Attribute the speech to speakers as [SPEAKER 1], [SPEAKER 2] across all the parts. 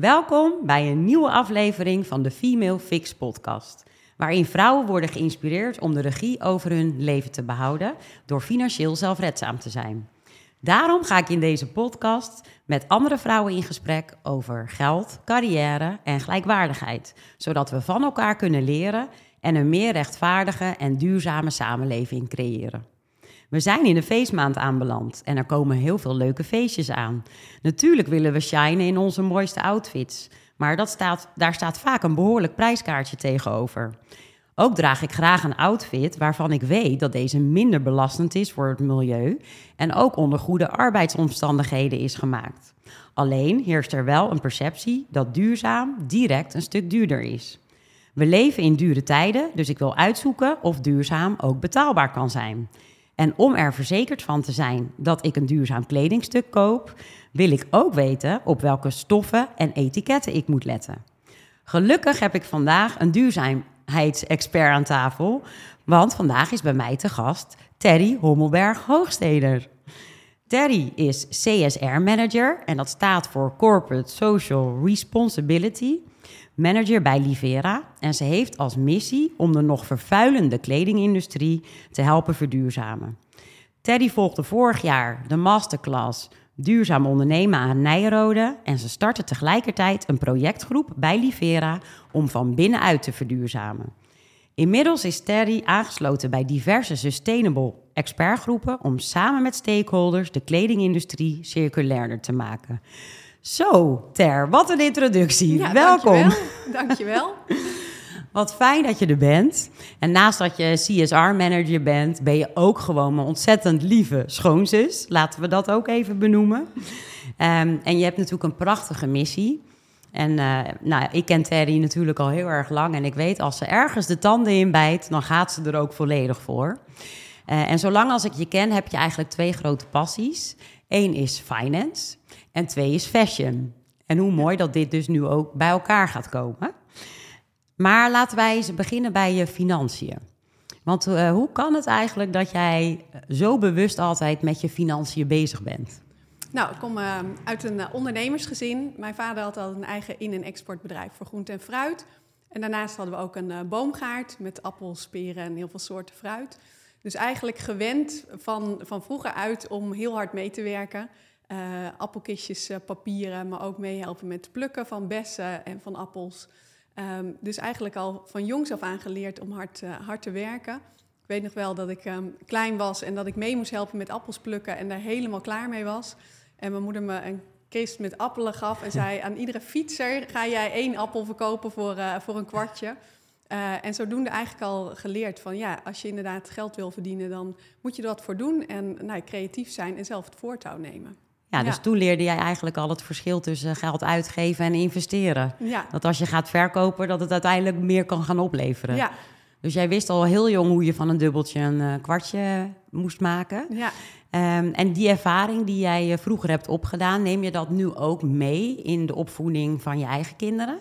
[SPEAKER 1] Welkom bij een nieuwe aflevering van de Female Fix podcast. Waarin vrouwen worden geïnspireerd om de regie over hun leven te behouden door financieel zelfredzaam te zijn. Daarom ga ik in deze podcast met andere vrouwen in gesprek over geld, carrière en gelijkwaardigheid, zodat we van elkaar kunnen leren en een meer rechtvaardige en duurzame samenleving creëren. We zijn in de feestmaand aanbeland en er komen heel veel leuke feestjes aan. Natuurlijk willen we shinen in onze mooiste outfits, maar dat staat, daar staat vaak een behoorlijk prijskaartje tegenover. Ook draag ik graag een outfit waarvan ik weet dat deze minder belastend is voor het milieu en ook onder goede arbeidsomstandigheden is gemaakt. Alleen heerst er wel een perceptie dat duurzaam direct een stuk duurder is. We leven in dure tijden, dus ik wil uitzoeken of duurzaam ook betaalbaar kan zijn. En om er verzekerd van te zijn dat ik een duurzaam kledingstuk koop, wil ik ook weten op welke stoffen en etiketten ik moet letten. Gelukkig heb ik vandaag een duurzaamheidsexpert aan tafel, want vandaag is bij mij te gast Terry Hommelberg Hoogsteder. Terry is CSR-manager en dat staat voor Corporate Social Responsibility manager bij Livera en ze heeft als missie om de nog vervuilende kledingindustrie te helpen verduurzamen. Teddy volgde vorig jaar de masterclass Duurzaam ondernemen aan Nijrode en ze startte tegelijkertijd een projectgroep bij Livera om van binnenuit te verduurzamen. Inmiddels is Terry aangesloten bij diverse sustainable expertgroepen om samen met stakeholders de kledingindustrie circulairder te maken. Zo, Ter, wat een introductie.
[SPEAKER 2] Ja,
[SPEAKER 1] Welkom.
[SPEAKER 2] Dankjewel. dankjewel.
[SPEAKER 1] Wat fijn dat je er bent. En naast dat je CSR-manager bent, ben je ook gewoon een ontzettend lieve schoonzus. Laten we dat ook even benoemen. Ehm, en je hebt natuurlijk een prachtige missie. En uh, nou, ik ken Terry natuurlijk al heel erg lang. En ik weet, als ze ergens de tanden in bijt, dan gaat ze er ook volledig voor. Uh, en zolang als ik je ken, heb je eigenlijk twee grote passies. Eén is finance en twee is fashion. En hoe mooi dat dit dus nu ook bij elkaar gaat komen. Maar laten wij eens beginnen bij je financiën. Want uh, hoe kan het eigenlijk dat jij zo bewust altijd met je financiën bezig bent?
[SPEAKER 2] Nou, ik kom uh, uit een uh, ondernemersgezin. Mijn vader had al een eigen in- en exportbedrijf voor groente en fruit. En daarnaast hadden we ook een boomgaard met appels, peren en heel veel soorten fruit. Dus eigenlijk gewend van, van vroeger uit om heel hard mee te werken. Uh, appelkistjes, uh, papieren, maar ook meehelpen met plukken van bessen en van appels. Um, dus eigenlijk al van jongs af aan geleerd om hard, uh, hard te werken. Ik weet nog wel dat ik um, klein was en dat ik mee moest helpen met appels plukken en daar helemaal klaar mee was. En mijn moeder me een kist met appelen gaf en zei: aan iedere fietser ga jij één appel verkopen voor, voor een kwartje. Uh, en zodoende eigenlijk al geleerd van ja, als je inderdaad geld wil verdienen, dan moet je er wat voor doen en nou, creatief zijn en zelf het voortouw nemen.
[SPEAKER 1] Ja, dus ja. toen leerde jij eigenlijk al het verschil tussen geld uitgeven en investeren. Ja. Dat als je gaat verkopen, dat het uiteindelijk meer kan gaan opleveren. Ja. Dus jij wist al heel jong hoe je van een dubbeltje een uh, kwartje moest maken. Ja. Um, en die ervaring die jij vroeger hebt opgedaan, neem je dat nu ook mee in de opvoeding van je eigen kinderen?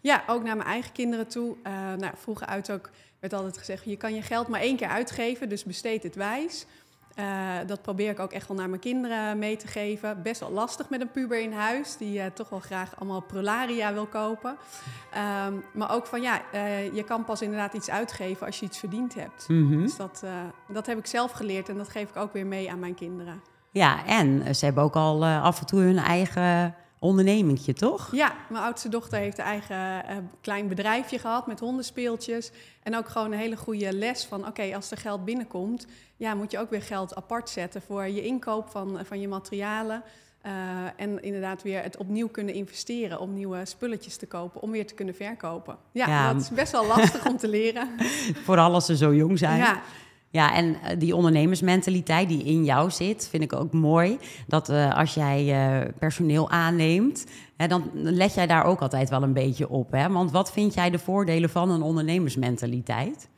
[SPEAKER 2] Ja, ook naar mijn eigen kinderen toe. Uh, nou, vroeger uit ook werd altijd gezegd: je kan je geld maar één keer uitgeven, dus besteed het wijs. Uh, dat probeer ik ook echt wel naar mijn kinderen mee te geven. Best wel lastig met een puber in huis, die uh, toch wel graag allemaal prularia wil kopen. Um, maar ook van ja, uh, je kan pas inderdaad iets uitgeven als je iets verdiend hebt. Mm -hmm. Dus dat, dat heb ik zelf geleerd en dat geef ik ook weer mee aan mijn kinderen.
[SPEAKER 1] Ja, en ze hebben ook al af en toe hun eigen ondernemingje, toch?
[SPEAKER 2] Ja, mijn oudste dochter heeft een eigen uh, klein bedrijfje gehad met hondenspeeltjes. En ook gewoon een hele goede les van, oké, okay, als er geld binnenkomt... ja, moet je ook weer geld apart zetten voor je inkoop van, van je materialen... Uh, en inderdaad weer het opnieuw kunnen investeren om nieuwe spulletjes te kopen, om weer te kunnen verkopen. Ja, ja. dat is best wel lastig om te leren.
[SPEAKER 1] Vooral als ze zo jong zijn. Ja. Ja, en die ondernemersmentaliteit die in jou zit, vind ik ook mooi. Dat uh, als jij uh, personeel aanneemt, hè, dan let jij daar ook altijd wel een beetje op. Hè? Want wat vind jij de voordelen van een ondernemersmentaliteit?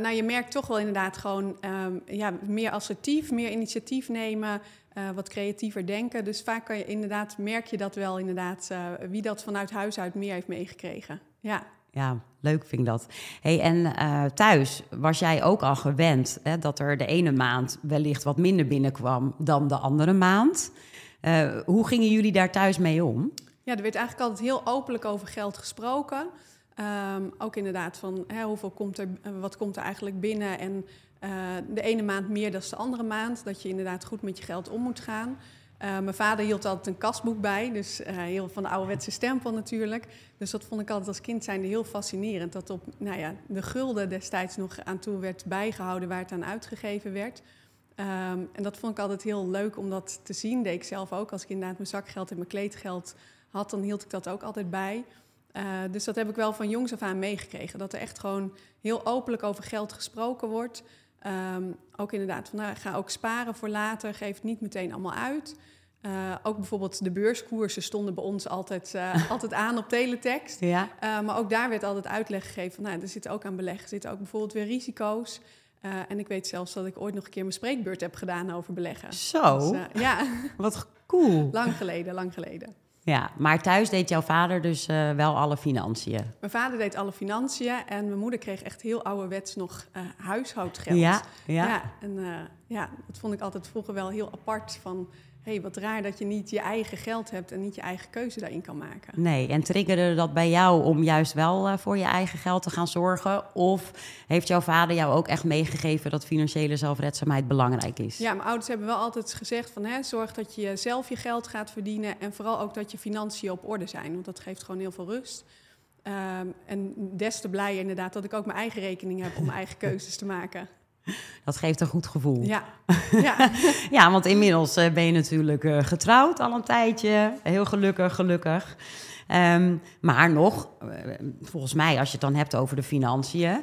[SPEAKER 2] Nou, je merkt toch wel inderdaad gewoon um, ja, meer assertief, meer initiatief nemen, wat creatiever denken. Dus vaak kan je inderdaad, merk je dat wel inderdaad, wie dat vanuit huis uit meer heeft meegekregen. Ja.
[SPEAKER 1] Ja, leuk vind ik dat. Hey, en uh, thuis was jij ook al gewend hè, dat er de ene maand wellicht wat minder binnenkwam dan de andere maand. Uh, hoe gingen jullie daar thuis mee om?
[SPEAKER 2] Ja, er werd eigenlijk altijd heel openlijk over geld gesproken. Ehm, ook inderdaad van hè, hoeveel komt er, eh, wat komt er eigenlijk binnen en eh, de ene maand meer dan de andere maand. Dat je inderdaad goed met je geld om moet gaan. Uh, mijn vader hield altijd een kasboek bij, dus uh, heel van de ouderwetse stempel natuurlijk. Dus dat vond ik altijd als kind zijnde heel fascinerend. Dat op nou ja, de gulden destijds nog aan toe werd bijgehouden waar het aan uitgegeven werd. Um, en dat vond ik altijd heel leuk om dat te zien. Deed ik zelf ook. Als ik inderdaad mijn zakgeld en mijn kleedgeld had, dan hield ik dat ook altijd bij. Uh, dus dat heb ik wel van jongs af aan meegekregen. Dat er echt gewoon heel openlijk over geld gesproken wordt. Um, ook inderdaad, van, nou, ga ook sparen voor later. Geef het niet meteen allemaal uit. Uh, ook bijvoorbeeld de beurskoersen stonden bij ons altijd, uh, altijd aan op teletext.
[SPEAKER 1] Ja.
[SPEAKER 2] Uh, maar ook daar werd altijd uitleg gegeven van, nou, er zitten ook aan beleggen, er zitten ook bijvoorbeeld weer risico's. en ik weet zelfs dat ik ooit nog een keer mijn spreekbeurt heb gedaan over beleggen.
[SPEAKER 1] Zo? Dus,
[SPEAKER 2] ja.
[SPEAKER 1] Wat cool.
[SPEAKER 2] lang geleden, lang geleden.
[SPEAKER 1] Ja, maar thuis deed jouw vader dus wel alle financiën?
[SPEAKER 2] Mijn vader deed alle financiën en mijn moeder kreeg echt heel ouderwets nog huishoudgeld.
[SPEAKER 1] Ja, ja.
[SPEAKER 2] ja en ja, dat vond ik altijd vroeger wel heel apart van hey, wat raar dat je niet je eigen geld hebt en niet je eigen keuze daarin kan maken.
[SPEAKER 1] Nee, en triggerde dat bij jou om juist wel uh, voor je eigen geld te gaan zorgen? Of heeft jouw vader jou ook echt meegegeven dat financiële zelfredzaamheid belangrijk is?
[SPEAKER 2] Ja, mijn ouders hebben wel altijd gezegd van hè, zorg dat je zelf je geld gaat verdienen en vooral ook dat je financiën op orde zijn, want dat geeft gewoon heel veel rust. Um, en des te blijer inderdaad dat ik ook mijn eigen rekening heb om mijn eigen keuzes te maken.
[SPEAKER 1] Dat geeft een goed gevoel.
[SPEAKER 2] Ja, ja.
[SPEAKER 1] ja want inmiddels uh, ben je natuurlijk uh, getrouwd al een tijdje. Heel gelukkig, gelukkig. Um, maar nog, uh, volgens mij, als je het dan hebt over de financiën,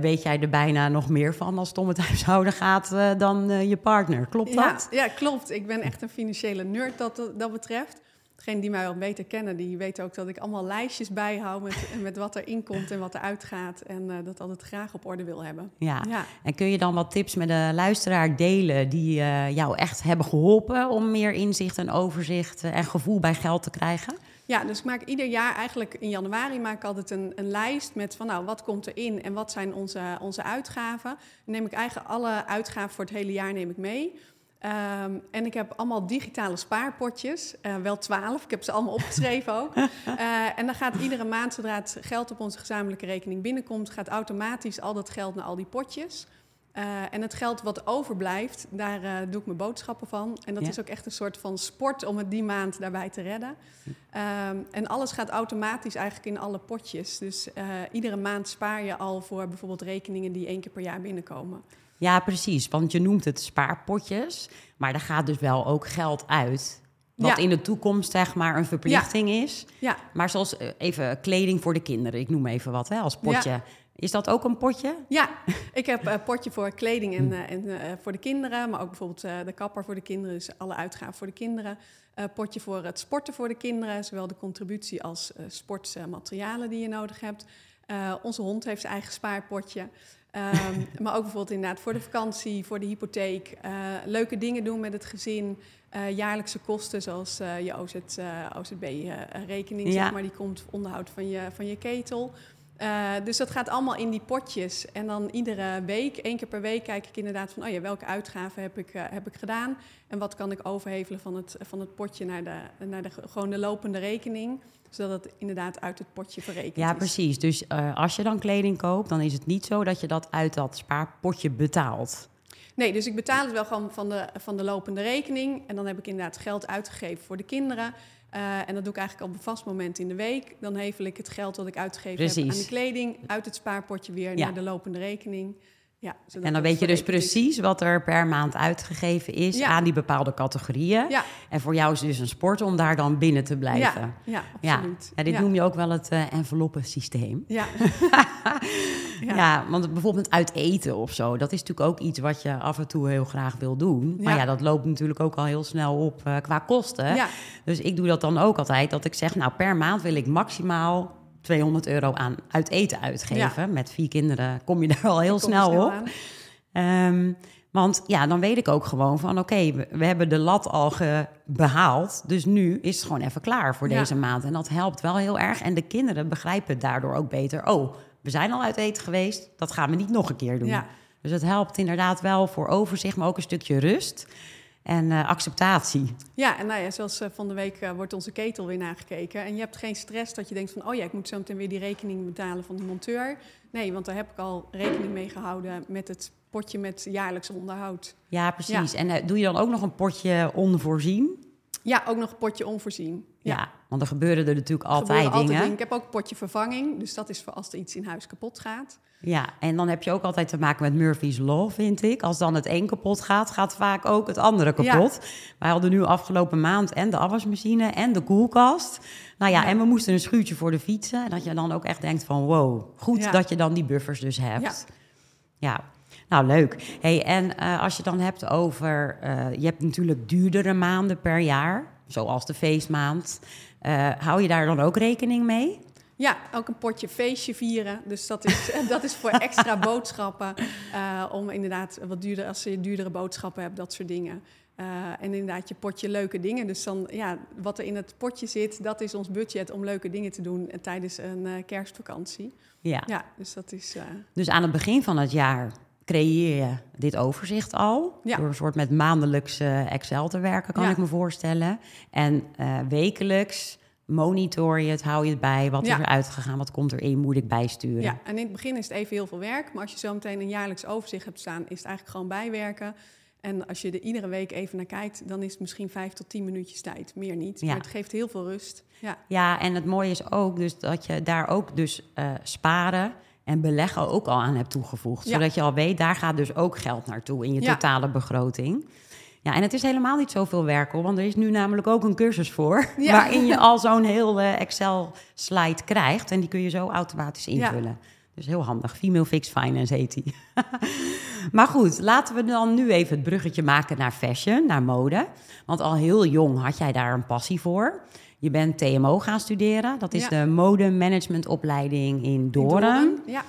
[SPEAKER 1] weet jij er bijna nog meer van als het om het huishouden gaat dan je partner. Klopt
[SPEAKER 2] ja,
[SPEAKER 1] dat?
[SPEAKER 2] Ja, klopt. Ik ben echt een financiële nerd dat, dat betreft. Degenen die mij wel beter kennen, die weten ook dat ik allemaal lijstjes bijhoud met, met wat er inkomt en wat er uitgaat. En uh, dat altijd graag op orde wil hebben.
[SPEAKER 1] Ja. ja. en kun je dan wat tips met de luisteraar delen die uh, jou echt hebben geholpen om meer inzicht en overzicht en gevoel bij geld te krijgen?
[SPEAKER 2] Ja, dus ik maak ieder jaar eigenlijk in januari maak ik altijd een, een lijst met van nou, wat komt erin en wat zijn onze, onze uitgaven. Dan neem ik eigenlijk alle uitgaven voor het hele jaar neem ik mee. Um, en ik heb allemaal digitale spaarpotjes, uh, wel twaalf. Ik heb ze allemaal opgeschreven ook. Uh, en dan gaat iedere maand, zodra het geld op onze gezamenlijke rekening binnenkomt, gaat automatisch al dat geld naar al die potjes. Uh, en het geld wat overblijft, daar doe ik mijn boodschappen van. En dat ja. is ook echt een soort van sport om het die maand daarbij te redden. Um, en alles gaat automatisch eigenlijk in alle potjes. Dus iedere maand spaar je al voor bijvoorbeeld rekeningen die één keer per jaar binnenkomen.
[SPEAKER 1] Ja, precies. Want je noemt het spaarpotjes, maar er gaat dus wel ook geld uit. Wat ja. in de toekomst zeg maar een verplichting
[SPEAKER 2] ja.
[SPEAKER 1] is.
[SPEAKER 2] Ja.
[SPEAKER 1] Maar zoals even kleding voor de kinderen, ik noem even wat hè, als potje. Ja. Is dat ook een potje?
[SPEAKER 2] Ja, ik heb een potje voor kleding en, uh, en uh, voor de kinderen. Maar ook bijvoorbeeld uh, de kapper voor de kinderen. Dus alle uitgaven voor de kinderen. potje voor het sporten voor de kinderen. Zowel de contributie als sportmaterialen die je nodig hebt. onze hond heeft zijn eigen spaarpotje. Um, maar ook bijvoorbeeld inderdaad voor de vakantie, voor de hypotheek. Uh, leuke dingen doen met het gezin. Uh, jaarlijkse kosten zoals uh, je OZ, OZB-rekening, ja. zeg maar. Die komt onderhoud van je, van je ketel. Dus dat gaat allemaal in die potjes. En dan iedere week, één keer per week, kijk ik inderdaad van... oh ja, welke uitgaven heb ik, heb ik gedaan? En wat kan ik overhevelen van het, van het potje naar, de, naar de, gewoon de lopende rekening zodat het inderdaad uit het potje verrekend
[SPEAKER 1] ja,
[SPEAKER 2] is.
[SPEAKER 1] precies. Dus uh, als je dan kleding koopt, dan is het niet zo dat je dat uit dat spaarpotje betaalt.
[SPEAKER 2] Nee, dus ik betaal het wel gewoon van de, van de lopende rekening. En dan heb ik inderdaad geld uitgegeven voor de kinderen. Uh, en dat doe ik eigenlijk op een vast moment in de week. Dan hevel ik het geld dat ik uitgegeven heb aan de kleding uit het spaarpotje weer ja. naar de lopende rekening. Ja,
[SPEAKER 1] en dan weet je dus precies wat er per maand uitgegeven is ja. aan die bepaalde categorieën.
[SPEAKER 2] Ja.
[SPEAKER 1] En voor jou is het dus een sport om daar dan binnen te blijven.
[SPEAKER 2] Ja, ja absoluut.
[SPEAKER 1] Ja. dit noem je ook wel het uh, enveloppensysteem.
[SPEAKER 2] Ja.
[SPEAKER 1] ja. want bijvoorbeeld uit eten of zo, dat is natuurlijk ook iets wat je af en toe heel graag wil doen. Maar ja, dat loopt natuurlijk ook al heel snel op uh, qua kosten. Dus ik doe dat dan ook altijd, dat ik zeg, nou per maand wil ik maximaal 200 euro aan uit eten uitgeven. Met vier kinderen kom je daar al heel snel, snel op. Um, want ja, dan weet ik ook gewoon van oké, okay, we, we, hebben de lat al behaald. Dus nu is het gewoon even klaar voor ja. deze maand. En dat helpt wel heel erg. En de kinderen begrijpen daardoor ook beter. Oh, we zijn al uit eten geweest. Dat gaan we niet nog een keer doen.
[SPEAKER 2] Ja.
[SPEAKER 1] Dus het helpt inderdaad wel voor overzicht, maar ook een stukje rust. en uh, acceptatie.
[SPEAKER 2] Ja, en nou ja, zoals uh, van de week uh, wordt onze ketel weer nagekeken. En je hebt geen stress dat je denkt van... oh ja, ik moet zo meteen weer die rekening betalen van de monteur. Nee, want daar heb ik al rekening mee gehouden met het potje met jaarlijks onderhoud.
[SPEAKER 1] Ja, precies. Ja. En doe je dan ook nog een potje onvoorzien?
[SPEAKER 2] Ja, ook nog een potje onvoorzien.
[SPEAKER 1] Ja, ja want er gebeuren er natuurlijk altijd dingen. altijd dingen.
[SPEAKER 2] Ik heb ook potje vervanging. Dus dat is voor als er iets in huis kapot gaat.
[SPEAKER 1] Ja, en dan heb je ook altijd te maken met Murphy's Law, vind ik. Als dan het een kapot gaat, gaat vaak ook het andere kapot. Wij hadden nu afgelopen maand en de afwasmachine en de koelkast. Nou ja, en we moesten een schuurtje voor de fietsen. En dat je dan ook echt denkt van wow, goed dat je dan die buffers dus hebt. Ja, nou leuk. Hey, en uh, als je dan hebt over, uh, je hebt natuurlijk duurdere maanden per jaar, zoals de feestmaand. Uh, hou je daar dan ook rekening mee?
[SPEAKER 2] Ja, ook een potje feestje vieren. Dus dat is, dat is voor extra boodschappen. Uh, om inderdaad wat duurder, als je duurdere boodschappen hebt, dat soort dingen. Uh, en inderdaad je potje leuke dingen. Dus dan, ja, wat er in het potje zit, dat is ons budget om leuke dingen te doen tijdens een kerstvakantie. Ja. ja, dus dat is...
[SPEAKER 1] Dus aan het begin van het jaar creëer je dit overzicht al. Ja. Door een soort met maandelijkse Excel te werken, kan ik me voorstellen. En wekelijks monitor je het, hou je het bij, wat is er uitgegaan, wat komt erin, moet ik bijsturen.
[SPEAKER 2] Ja, en in het begin is het even heel veel werk, maar als je zo meteen een jaarlijks overzicht hebt staan, is het eigenlijk gewoon bijwerken. En als je er iedere week even naar kijkt, dan is het misschien vijf tot tien minuutjes tijd, meer niet. Ja. Maar het geeft heel veel rust.
[SPEAKER 1] Ja. ja, en het mooie is ook dus dat je daar ook dus uh, sparen en beleggen ook al aan hebt toegevoegd. Zodat je al weet, daar gaat dus ook geld naartoe in je totale begroting. Ja, en het is helemaal niet zoveel werk hoor, want er is nu namelijk ook een cursus voor. Waarin je al zo'n heel uh, Excel-slide krijgt. En die kun je zo automatisch invullen. Dus heel handig. Female Fixed Finance heet die. maar goed, laten we dan nu even het bruggetje maken naar fashion, naar mode. Want al heel jong had jij daar een passie voor. Je bent TMO gaan studeren. Dat is de mode managementopleiding in Doren ja.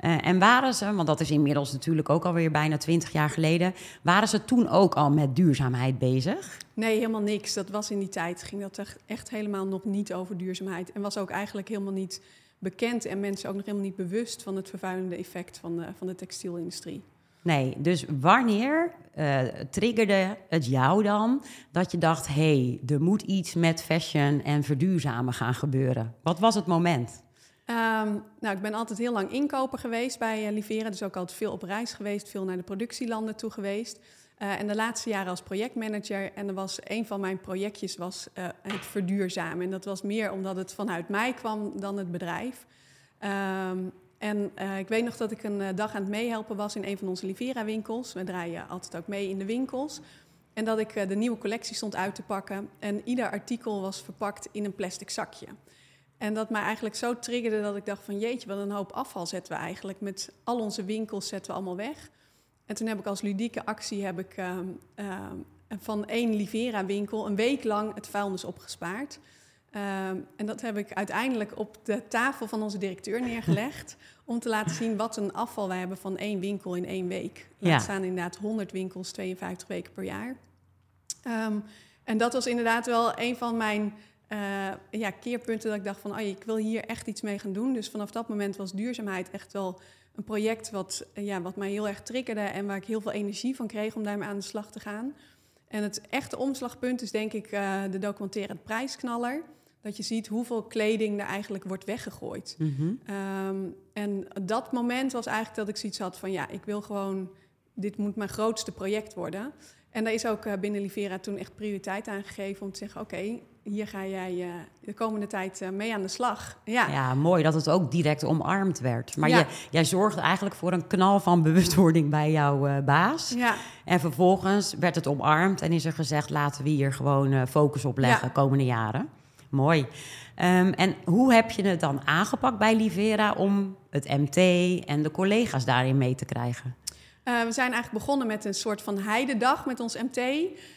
[SPEAKER 1] Uh, en waren ze, want dat is inmiddels natuurlijk ook alweer bijna twintig jaar geleden, waren ze toen ook al met duurzaamheid bezig?
[SPEAKER 2] Nee, helemaal niks. Dat was in die tijd, ging dat echt helemaal nog niet over duurzaamheid. En was ook eigenlijk helemaal niet bekend en mensen ook nog helemaal niet bewust van het vervuilende effect van de, van de textielindustrie.
[SPEAKER 1] Nee, dus wanneer uh, triggerde het jou dan dat je dacht: hé, hey, er moet iets met fashion en verduurzamen gaan gebeuren? Wat was het moment?
[SPEAKER 2] Um, nou, ik ben altijd heel lang inkoper geweest bij uh, dus ook altijd veel op reis geweest, veel naar de productielanden toe geweest. Uh, en de laatste jaren als projectmanager. En er was een van mijn projectjes was het verduurzamen. En dat was meer omdat het vanuit mij kwam dan het bedrijf. Um, en ik weet nog dat ik een dag aan het meehelpen was in een van onze Livera-winkels. We draaien altijd ook mee in de winkels. En dat ik de nieuwe collectie stond uit te pakken. En ieder artikel was verpakt in een plastic zakje. En dat mij eigenlijk zo triggerde dat ik dacht van jeetje, wat een hoop afval zetten we eigenlijk. Met al onze winkels zetten we allemaal weg. En toen heb ik als ludieke actie heb ik, uh, uh, van één Livera winkel een week lang het vuilnis opgespaard. Uh, en dat heb ik uiteindelijk op de tafel van onze directeur neergelegd. om te laten zien wat een afval wij hebben van één winkel in één week. Er staan inderdaad 100 winkels, 52 weken per jaar. Um, en dat was inderdaad wel een van mijn uh, ja, keerpunten dat ik dacht van, oh, ik wil hier echt iets mee gaan doen. Dus vanaf dat moment was duurzaamheid echt wel een project wat, ja, wat mij heel erg triggerde en waar ik heel veel energie van kreeg om daarmee aan de slag te gaan. En het echte omslagpunt is denk ik uh, de documentaire Prijsknaller. Dat je ziet hoeveel kleding er eigenlijk wordt weggegooid. Mm -hmm. um, en dat moment was eigenlijk dat ik zoiets had van, ja, ik wil gewoon, dit moet mijn grootste project worden. En daar is ook uh, binnen Livera toen echt prioriteit aan gegeven om te zeggen: oké, hier ga jij uh, de komende tijd uh, mee aan de slag.
[SPEAKER 1] Ja. ja, mooi dat het ook direct omarmd werd. Maar ja. je, jij zorgde eigenlijk voor een knal van bewustwording bij jouw baas. Ja. En vervolgens werd het omarmd en is er gezegd: laten we hier gewoon focus op leggen de komende jaren. Mooi. Um, en hoe heb je het dan aangepakt bij Livera om het MT en de collega's daarin mee te krijgen?
[SPEAKER 2] Uh, we zijn eigenlijk begonnen met een soort van heidedag met ons MT.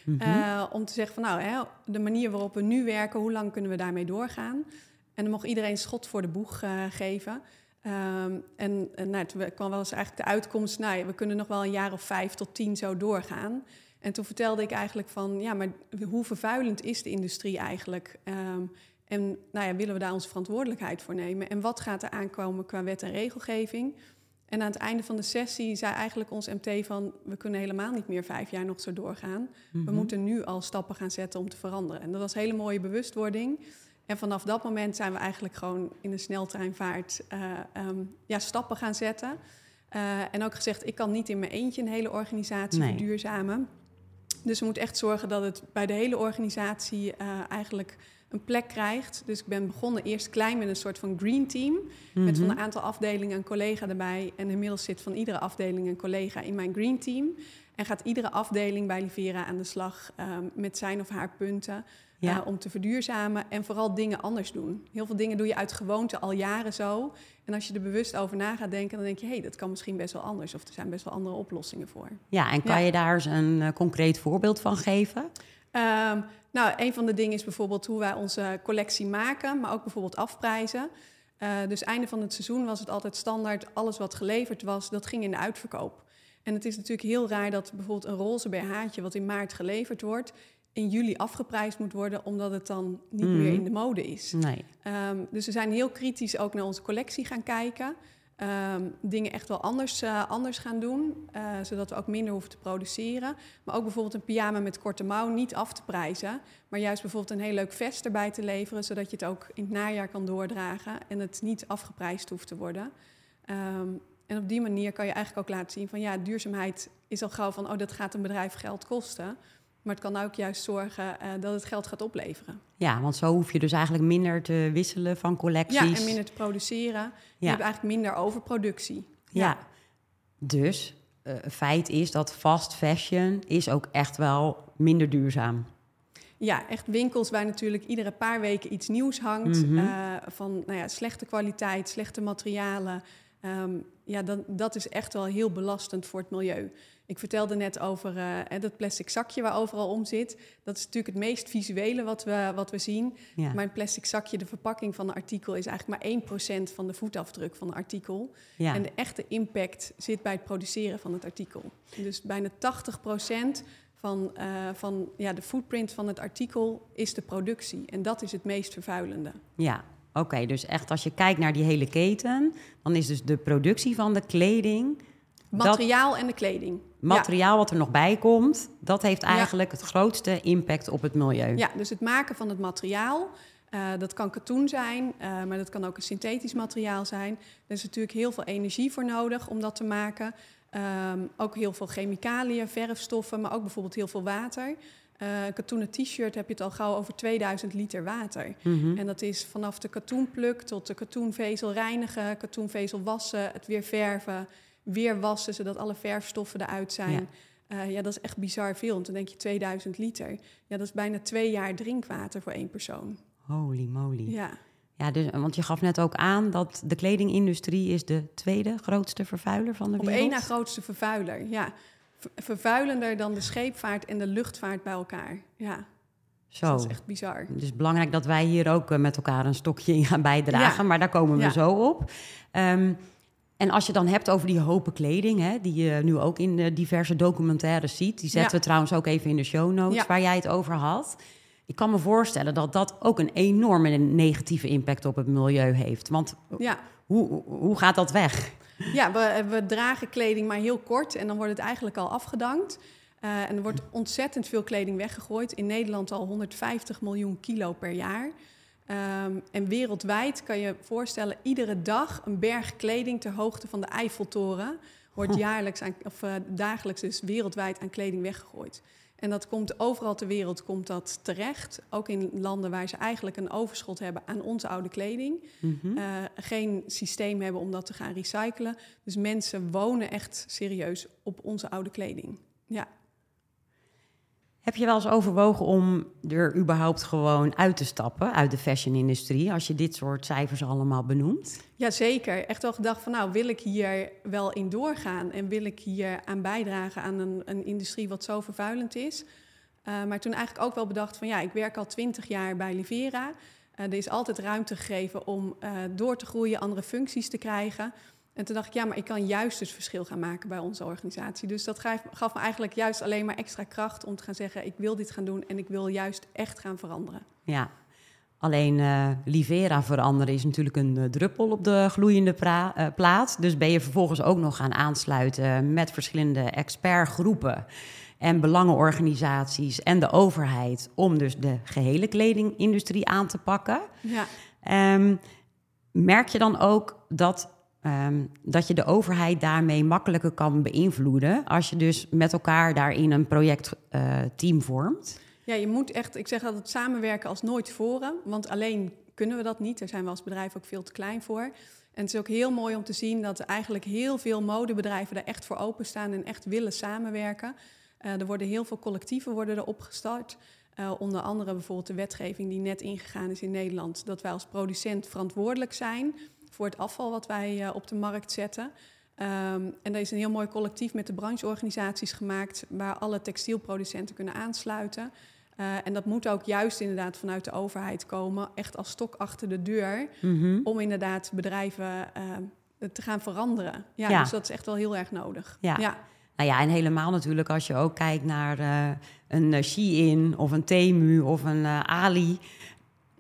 [SPEAKER 2] Mm uh, om te zeggen van nou, hè, de manier waarop we nu werken, hoe lang kunnen we daarmee doorgaan? En dan mocht iedereen schot voor de boeg uh, geven. Um, en nou, toen kwam wel eens eigenlijk de uitkomst, nou we kunnen nog wel een jaar of vijf tot tien zo doorgaan. En toen vertelde ik eigenlijk van, ja, maar hoe vervuilend is de industrie eigenlijk? Um, en nou ja, willen we daar onze verantwoordelijkheid voor nemen? En wat gaat er aankomen qua wet en regelgeving? En aan het einde van de sessie zei eigenlijk ons MT van... we kunnen helemaal niet meer vijf jaar nog zo doorgaan. We
[SPEAKER 1] Mhm.
[SPEAKER 2] moeten nu al stappen gaan zetten om te veranderen. En dat was een hele mooie bewustwording. En vanaf dat moment zijn we eigenlijk gewoon in de sneltreinvaart... eh, ehm, ja, stappen gaan zetten. Eh, en ook gezegd, ik kan niet in mijn eentje een hele organisatie
[SPEAKER 1] Nee.
[SPEAKER 2] verduurzamen. Dus we moeten echt zorgen dat het bij de hele organisatie eh, eigenlijk een plek krijgt. Dus ik ben begonnen eerst klein met een soort van green team. Met van
[SPEAKER 1] Mhm.
[SPEAKER 2] een aantal afdelingen een collega erbij. En inmiddels zit van iedere afdeling een collega in mijn green team. En gaat iedere afdeling bij Livera aan de slag ehm, met zijn of haar punten.
[SPEAKER 1] Ja.
[SPEAKER 2] eh, om te verduurzamen en vooral dingen anders doen. Heel veel dingen doe je uit gewoonte al jaren zo. En als je er bewust over na gaat denken, dan denk je... hé, hey, dat kan misschien best wel anders. Of er zijn best wel andere oplossingen voor.
[SPEAKER 1] Ja, en kan
[SPEAKER 2] Ja.
[SPEAKER 1] je daar eens een eh, concreet voorbeeld van geven?
[SPEAKER 2] Ehm, nou, een van de dingen is bijvoorbeeld hoe wij onze collectie maken, maar ook bijvoorbeeld afprijzen. Eh, dus einde van het seizoen was het altijd standaard, alles wat geleverd was, dat ging in de uitverkoop. En het is natuurlijk heel raar dat bijvoorbeeld een roze BH'tje wat in maart geleverd wordt, in juli afgeprijsd moet worden, omdat het dan niet
[SPEAKER 1] Mhm.
[SPEAKER 2] meer in de mode is.
[SPEAKER 1] Nee.
[SPEAKER 2] Ehm, dus we zijn heel kritisch ook naar onze collectie gaan kijken. Ehm, dingen echt wel anders, eh, anders gaan doen, eh, zodat we ook minder hoeven te produceren. Maar ook bijvoorbeeld een pyjama met korte mouw niet af te prijzen, maar juist bijvoorbeeld een heel leuk vest erbij te leveren, zodat je het ook in het najaar kan doordragen en het niet afgeprijsd hoeft te worden. Ehm, en op die manier kan je eigenlijk ook laten zien van ja, duurzaamheid is al gauw van oh, dat gaat een bedrijf geld kosten. Maar het kan ook juist zorgen eh, dat het geld gaat opleveren.
[SPEAKER 1] Ja, want zo hoef je dus eigenlijk minder te wisselen van collecties.
[SPEAKER 2] Ja, en minder te produceren. Je
[SPEAKER 1] Ja.
[SPEAKER 2] hebt eigenlijk minder overproductie.
[SPEAKER 1] Ja. Dus eh feit is dat fast fashion is ook echt wel minder duurzaam.
[SPEAKER 2] Ja, echt winkels waar natuurlijk iedere paar weken iets nieuws hangt.
[SPEAKER 1] Mhm.
[SPEAKER 2] eh, van nou ja, slechte kwaliteit, slechte materialen. Ehm, ja, dan, dat is echt wel heel belastend voor het milieu. Ik vertelde net over eh, dat plastic zakje waar overal om zit. Dat is natuurlijk het meest visuele wat we, wat we zien.
[SPEAKER 1] Ja.
[SPEAKER 2] Maar een plastic zakje, de verpakking van een artikel... is eigenlijk maar 1% van de voetafdruk van een artikel.
[SPEAKER 1] ja.
[SPEAKER 2] En de echte impact zit bij het produceren van het artikel. Dus bijna 80% van, eh, van ja, de footprint van het artikel is de productie. En dat is het meest vervuilende.
[SPEAKER 1] Ja, oké. dus echt als je kijkt naar die hele keten, dan is dus de productie van de kleding, dat
[SPEAKER 2] Materiaal en de kleding.
[SPEAKER 1] Materiaal wat er nog bij komt, dat heeft eigenlijk het grootste impact op het milieu.
[SPEAKER 2] Ja, dus het maken van het materiaal. eh, dat kan katoen zijn, eh, maar dat kan ook een synthetisch materiaal zijn. Er is natuurlijk heel veel energie voor nodig om dat te maken. Ehm, ook heel veel chemicaliën, verfstoffen, maar ook bijvoorbeeld heel veel water. Eh, een katoenen t-shirt heb je het al gauw over 2000 liter water.
[SPEAKER 1] Mhm.
[SPEAKER 2] En dat is vanaf de katoenpluk tot de katoenvezel reinigen, katoenvezel wassen, het weer verven, weer wassen, zodat alle verfstoffen eruit zijn. Ja. ja, dat is echt bizar veel. Want dan denk je 2000 liter. Ja, dat is bijna twee jaar drinkwater voor één persoon.
[SPEAKER 1] Holy moly.
[SPEAKER 2] Ja,
[SPEAKER 1] Ja, dus, want je gaf net ook aan dat de kledingindustrie is de tweede grootste vervuiler van de
[SPEAKER 2] op
[SPEAKER 1] wereld.
[SPEAKER 2] één na grootste vervuiler. Ja, Ver- vervuilender dan de scheepvaart en de luchtvaart bij elkaar. Ja, dus
[SPEAKER 1] Zo.
[SPEAKER 2] dat is echt bizar.
[SPEAKER 1] Dus belangrijk dat wij hier ook eh, met elkaar een stokje in gaan bijdragen.
[SPEAKER 2] Ja.
[SPEAKER 1] Maar daar komen we
[SPEAKER 2] Ja.
[SPEAKER 1] zo op. Ehm, en als je dan hebt over die hopen kleding, hè, die je nu ook in eh, diverse documentaires ziet. Die zetten
[SPEAKER 2] Ja.
[SPEAKER 1] we trouwens ook even in de show notes
[SPEAKER 2] Ja.
[SPEAKER 1] waar jij het over had. Ik kan me voorstellen dat dat ook een enorme negatieve impact op het milieu heeft. Want
[SPEAKER 2] Ja,
[SPEAKER 1] hoe, hoe- gaat dat weg?
[SPEAKER 2] Ja, we, we dragen kleding maar heel kort en dan wordt het eigenlijk al afgedankt. Eh, en er wordt ontzettend veel kleding weggegooid. In Nederland al 150 miljoen kilo per jaar. Ehm, en wereldwijd kan je voorstellen, iedere dag een berg kleding ter hoogte van de Eiffeltoren wordt jaarlijks aan, of eh, dagelijks dus wereldwijd aan kleding weggegooid. En dat komt overal ter wereld komt dat terecht. Ook in landen waar ze eigenlijk een overschot hebben aan onze oude kleding.
[SPEAKER 1] Mhm.
[SPEAKER 2] eh, geen systeem hebben om dat te gaan recyclen. Dus mensen wonen echt serieus op onze oude kleding. Ja,
[SPEAKER 1] Heb je wel eens overwogen om er überhaupt gewoon uit te stappen uit de fashion-industrie, als je dit soort cijfers allemaal benoemt?
[SPEAKER 2] ja zeker. Echt wel gedacht van, nou, wil ik hier wel in doorgaan? En wil ik hier aan bijdragen aan een, een industrie wat zo vervuilend is? Eh, maar toen eigenlijk ook wel bedacht van, ja, ik werk al twintig jaar bij Livera. Eh, er is altijd ruimte gegeven om eh, door te groeien, andere functies te krijgen. En toen dacht ik, ja, maar ik kan juist het verschil gaan maken bij onze organisatie. Dus dat gaf, gaf me eigenlijk juist alleen maar extra kracht om te gaan zeggen... ik wil dit gaan doen en ik wil juist echt gaan veranderen.
[SPEAKER 1] Ja. Alleen uh, Livera veranderen is natuurlijk een uh, druppel op de gloeiende uh, plaat. Dus ben je vervolgens ook nog gaan aansluiten met verschillende expertgroepen en belangenorganisaties en de overheid om dus de gehele kledingindustrie aan te pakken.
[SPEAKER 2] Ja.
[SPEAKER 1] Um, merk je dan ook dat, um, dat je de overheid daarmee makkelijker kan beïnvloeden als je dus met elkaar daarin een projectteam vormt?
[SPEAKER 2] Ja, je moet echt, ik zeg altijd samenwerken als nooit tevoren, want alleen kunnen we dat niet. Daar zijn we als bedrijf ook veel te klein voor. En het is ook heel mooi om te zien dat eigenlijk heel veel modebedrijven daar echt voor openstaan en echt willen samenwerken. Uh, er worden heel veel collectieven worden er opgestart. Uh, onder andere bijvoorbeeld de wetgeving die net ingegaan is in Nederland, dat wij als producent verantwoordelijk zijn voor het afval wat wij uh, op de markt zetten. Um, en er is een heel mooi collectief met de brancheorganisaties gemaakt, waar alle textielproducenten kunnen aansluiten. Uh, en dat moet ook juist inderdaad vanuit de overheid komen, echt als stok achter de deur,
[SPEAKER 1] mm-hmm.
[SPEAKER 2] om inderdaad bedrijven uh, te gaan veranderen. Ja,
[SPEAKER 1] Ja.
[SPEAKER 2] dus dat is echt wel heel erg nodig.
[SPEAKER 1] Ja.
[SPEAKER 2] ja.
[SPEAKER 1] Nou ja, en helemaal natuurlijk als je ook kijkt naar uh, een Shein of een Temu of een Ali.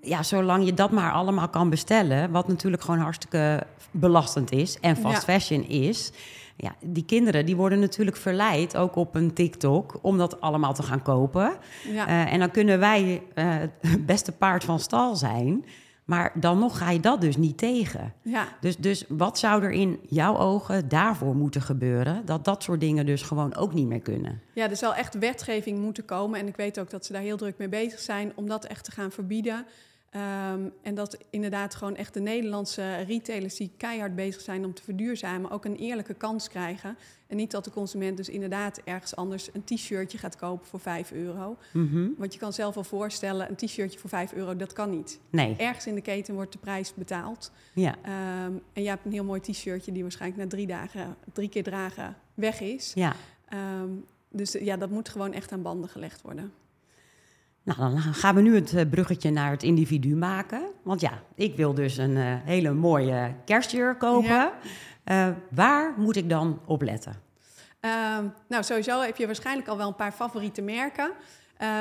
[SPEAKER 1] Ja, zolang je dat maar allemaal kan bestellen, wat natuurlijk gewoon hartstikke belastend is en fast
[SPEAKER 2] Ja.
[SPEAKER 1] fashion is. Ja, die kinderen die worden natuurlijk verleid, ook op een TikTok, om dat allemaal te gaan kopen.
[SPEAKER 2] Ja.
[SPEAKER 1] Uh, en dan kunnen wij uh, het beste paard van stal zijn. Maar dan nog ga je dat dus niet tegen.
[SPEAKER 2] ja.
[SPEAKER 1] Dus, dus wat zou er in jouw ogen daarvoor moeten gebeuren? Dat dat soort dingen dus gewoon ook niet meer kunnen.
[SPEAKER 2] Ja, er zal echt wetgeving moeten komen. En ik weet ook dat ze daar heel druk mee bezig zijn om dat echt te gaan verbieden. Um, en dat inderdaad gewoon echt de Nederlandse retailers die keihard bezig zijn om te verduurzamen, ook een eerlijke kans krijgen. En niet dat de consument dus inderdaad ergens anders een t-shirtje gaat kopen voor 5 euro.
[SPEAKER 1] Mm-hmm.
[SPEAKER 2] Want je kan zelf wel voorstellen, een t-shirtje voor 5 euro, dat kan niet.
[SPEAKER 1] Nee.
[SPEAKER 2] Ergens in de keten wordt de prijs betaald.
[SPEAKER 1] Ja.
[SPEAKER 2] Um, en je hebt een heel mooi t-shirtje die waarschijnlijk na drie dagen, drie keer dragen, weg is.
[SPEAKER 1] Ja.
[SPEAKER 2] Um, dus ja, dat moet gewoon echt aan banden gelegd worden.
[SPEAKER 1] Nou, dan gaan we nu het eh, bruggetje naar het individu maken. Want ja, ik wil dus een uh, hele mooie kerstjurk kopen.
[SPEAKER 2] Ja.
[SPEAKER 1] Uh, waar moet ik dan op letten?
[SPEAKER 2] Um, nou, sowieso heb je waarschijnlijk al wel een paar favoriete merken.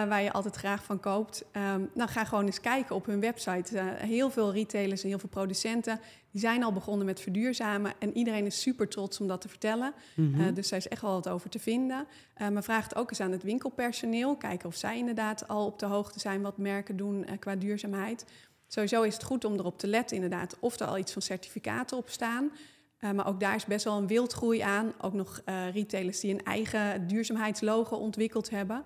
[SPEAKER 2] Waar je altijd graag van koopt. Um, nou, ga gewoon eens kijken op hun website. Heel veel retailers en heel veel producenten die zijn al begonnen met verduurzamen. En iedereen is super trots om dat te vertellen.
[SPEAKER 1] Mm-hmm.
[SPEAKER 2] Uh, dus daar is echt wel wat over te vinden. maar vraag het ook eens aan het winkelpersoneel. Kijken of zij inderdaad al op de hoogte zijn wat merken doen qua duurzaamheid. Sowieso is het goed om erop te letten, inderdaad, of er al iets van certificaten op staan. Uh, maar ook daar is best wel een wildgroei aan. Ook nog uh, retailers die een eigen duurzaamheidslogo ontwikkeld hebben.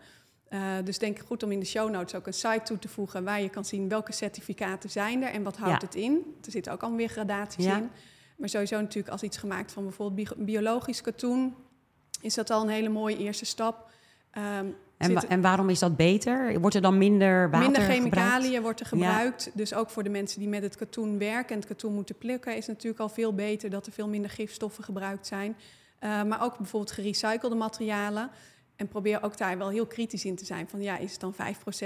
[SPEAKER 2] Uh, dus denk goed om in de show notes ook een site toe te voegen... waar je kan zien welke certificaten zijn er en wat houdt
[SPEAKER 1] Ja.
[SPEAKER 2] het in. Er zitten ook alweer gradaties
[SPEAKER 1] Ja.
[SPEAKER 2] in. Maar sowieso natuurlijk als iets gemaakt van bijvoorbeeld bi- biologisch katoen... is dat al een hele mooie eerste stap. Um,
[SPEAKER 1] En, wa- en waarom is dat beter? Wordt er dan minder water
[SPEAKER 2] Minder
[SPEAKER 1] gebruikt?
[SPEAKER 2] chemicaliën wordt er
[SPEAKER 1] Ja.
[SPEAKER 2] gebruikt. Dus ook voor de mensen die met het katoen werken en het katoen moeten plukken, is het natuurlijk al veel beter dat er veel minder gifstoffen gebruikt zijn. Uh, maar ook bijvoorbeeld gerecyclede materialen. En probeer ook daar wel heel kritisch in te zijn. Van ja, is het dan 5%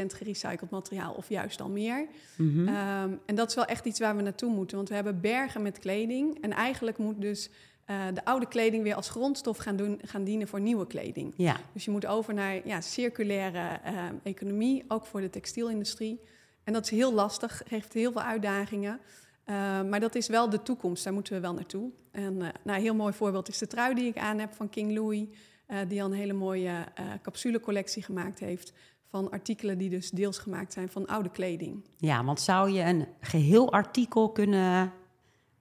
[SPEAKER 2] gerecycled materiaal of juist al meer?
[SPEAKER 1] Mhm.
[SPEAKER 2] Um, en dat is wel echt iets waar we naartoe moeten. Want we hebben bergen met kleding. En eigenlijk moet dus uh, de oude kleding weer als grondstof gaan, doen, gaan dienen voor nieuwe kleding.
[SPEAKER 1] Ja,
[SPEAKER 2] Dus je moet over naar ja, circulaire uh, economie, ook voor de textielindustrie. En dat is heel lastig, heeft heel veel uitdagingen. Uh, maar dat is wel de toekomst, daar moeten we wel naartoe. En uh, nou, een heel mooi voorbeeld is de trui die ik aan heb van King Louis. Uh, die al een hele mooie uh, capsulecollectie gemaakt heeft van artikelen die dus deels gemaakt zijn van oude kleding.
[SPEAKER 1] ja, want zou je een geheel artikel kunnen,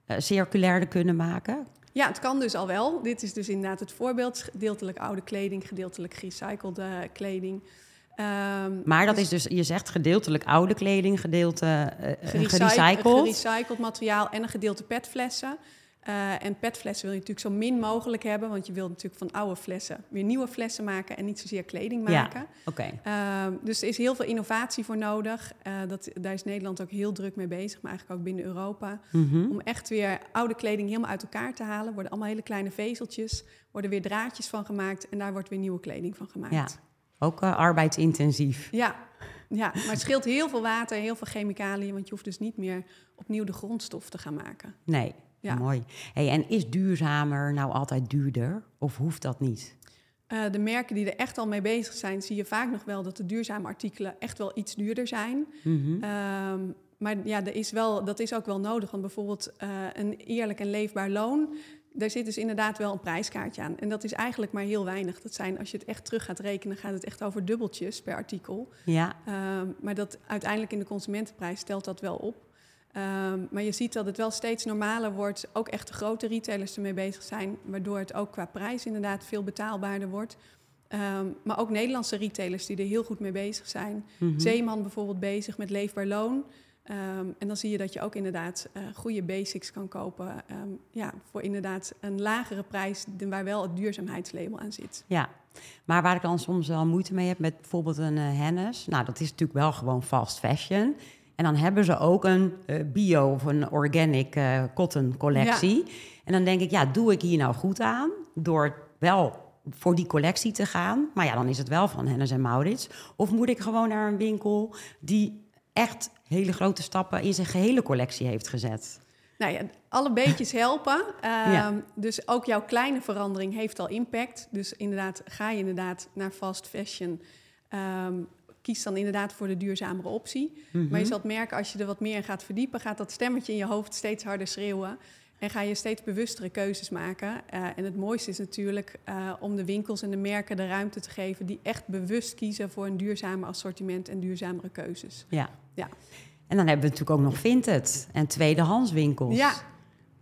[SPEAKER 1] uh, circulairder kunnen maken?
[SPEAKER 2] Ja, het kan dus al wel. Dit is dus inderdaad het voorbeeld. Gedeeltelijk oude kleding, gedeeltelijk gerecyclede kleding. Um,
[SPEAKER 1] Maar dat is dus, je zegt gedeeltelijk oude kleding, gedeelte uh,
[SPEAKER 2] gerecycled.
[SPEAKER 1] gerecycled
[SPEAKER 2] materiaal en een gedeelte petflessen. Uh, en petflessen wil je natuurlijk zo min mogelijk hebben, want je wilt natuurlijk van oude flessen weer nieuwe flessen maken en niet zozeer kleding maken.
[SPEAKER 1] Ja, oké.
[SPEAKER 2] Uh, dus er is heel veel innovatie voor nodig. Uh, dat, daar is Nederland ook heel druk mee bezig, maar eigenlijk ook binnen Europa.
[SPEAKER 1] Mm-hmm.
[SPEAKER 2] Om echt weer oude kleding helemaal uit elkaar te halen. Worden allemaal hele kleine vezeltjes, worden weer draadjes van gemaakt en daar wordt weer nieuwe kleding van gemaakt.
[SPEAKER 1] Ja, ook uh, arbeidsintensief.
[SPEAKER 2] Ja. ja, maar het scheelt heel veel water, heel veel chemicaliën, want je hoeft dus niet meer opnieuw de grondstof te gaan maken.
[SPEAKER 1] Nee. Ja. Mooi. Hey, en is duurzamer nou altijd duurder of hoeft dat niet?
[SPEAKER 2] Uh, de merken die er echt al mee bezig zijn, zie je vaak nog wel dat de duurzame artikelen echt wel iets duurder zijn.
[SPEAKER 1] Mm-hmm.
[SPEAKER 2] Um, maar ja, er is wel, dat is ook wel nodig. Want bijvoorbeeld uh, een eerlijk en leefbaar loon, daar zit dus inderdaad wel een prijskaartje aan. En dat is eigenlijk maar heel weinig. Dat zijn, als je het echt terug gaat rekenen, gaat het echt over dubbeltjes per artikel.
[SPEAKER 1] Ja.
[SPEAKER 2] Um, maar dat uiteindelijk in de consumentenprijs stelt dat wel op. Um, maar je ziet dat het wel steeds normaler wordt. Ook echt de grote retailers ermee bezig zijn. Waardoor het ook qua prijs inderdaad veel betaalbaarder wordt. Um, maar ook Nederlandse retailers die er heel goed mee bezig zijn. Mm -hmm. Zeeman bijvoorbeeld bezig met leefbaar loon. Um, en dan zie je dat je ook inderdaad uh, goede basics kan kopen. Um, ja, voor inderdaad een lagere prijs waar wel het duurzaamheidslabel aan zit.
[SPEAKER 1] Ja, maar waar ik dan soms wel moeite mee heb met bijvoorbeeld een uh, Hennes. Nou, dat is natuurlijk wel gewoon fast fashion. En dan hebben ze ook een uh, bio of een organic cotton collectie. Ja. En dan denk ik, ja, doe ik hier nou goed aan? Door wel voor die collectie te gaan. Maar ja, dan is het wel van Hennes en Maurits. Of moet ik gewoon naar een winkel die echt hele grote stappen in zijn gehele collectie heeft gezet?
[SPEAKER 2] Nou ja, alle beetjes helpen. Uh, ja. Dus ook jouw kleine verandering heeft al impact. Dus inderdaad, ga je inderdaad naar fast fashion. Um, kies dan inderdaad voor de duurzamere optie. Mm -hmm. Maar je zult merken, als je er wat meer in gaat verdiepen, gaat dat stemmetje in je hoofd steeds harder schreeuwen. En ga je steeds bewustere keuzes maken. Uh, en het mooiste is natuurlijk uh, om de winkels en de merken de ruimte te geven die echt bewust kiezen voor een duurzamer assortiment en duurzamere keuzes.
[SPEAKER 1] Ja.
[SPEAKER 2] ja.
[SPEAKER 1] En dan hebben we natuurlijk ook nog Vinted en tweedehandswinkels.
[SPEAKER 2] Ja.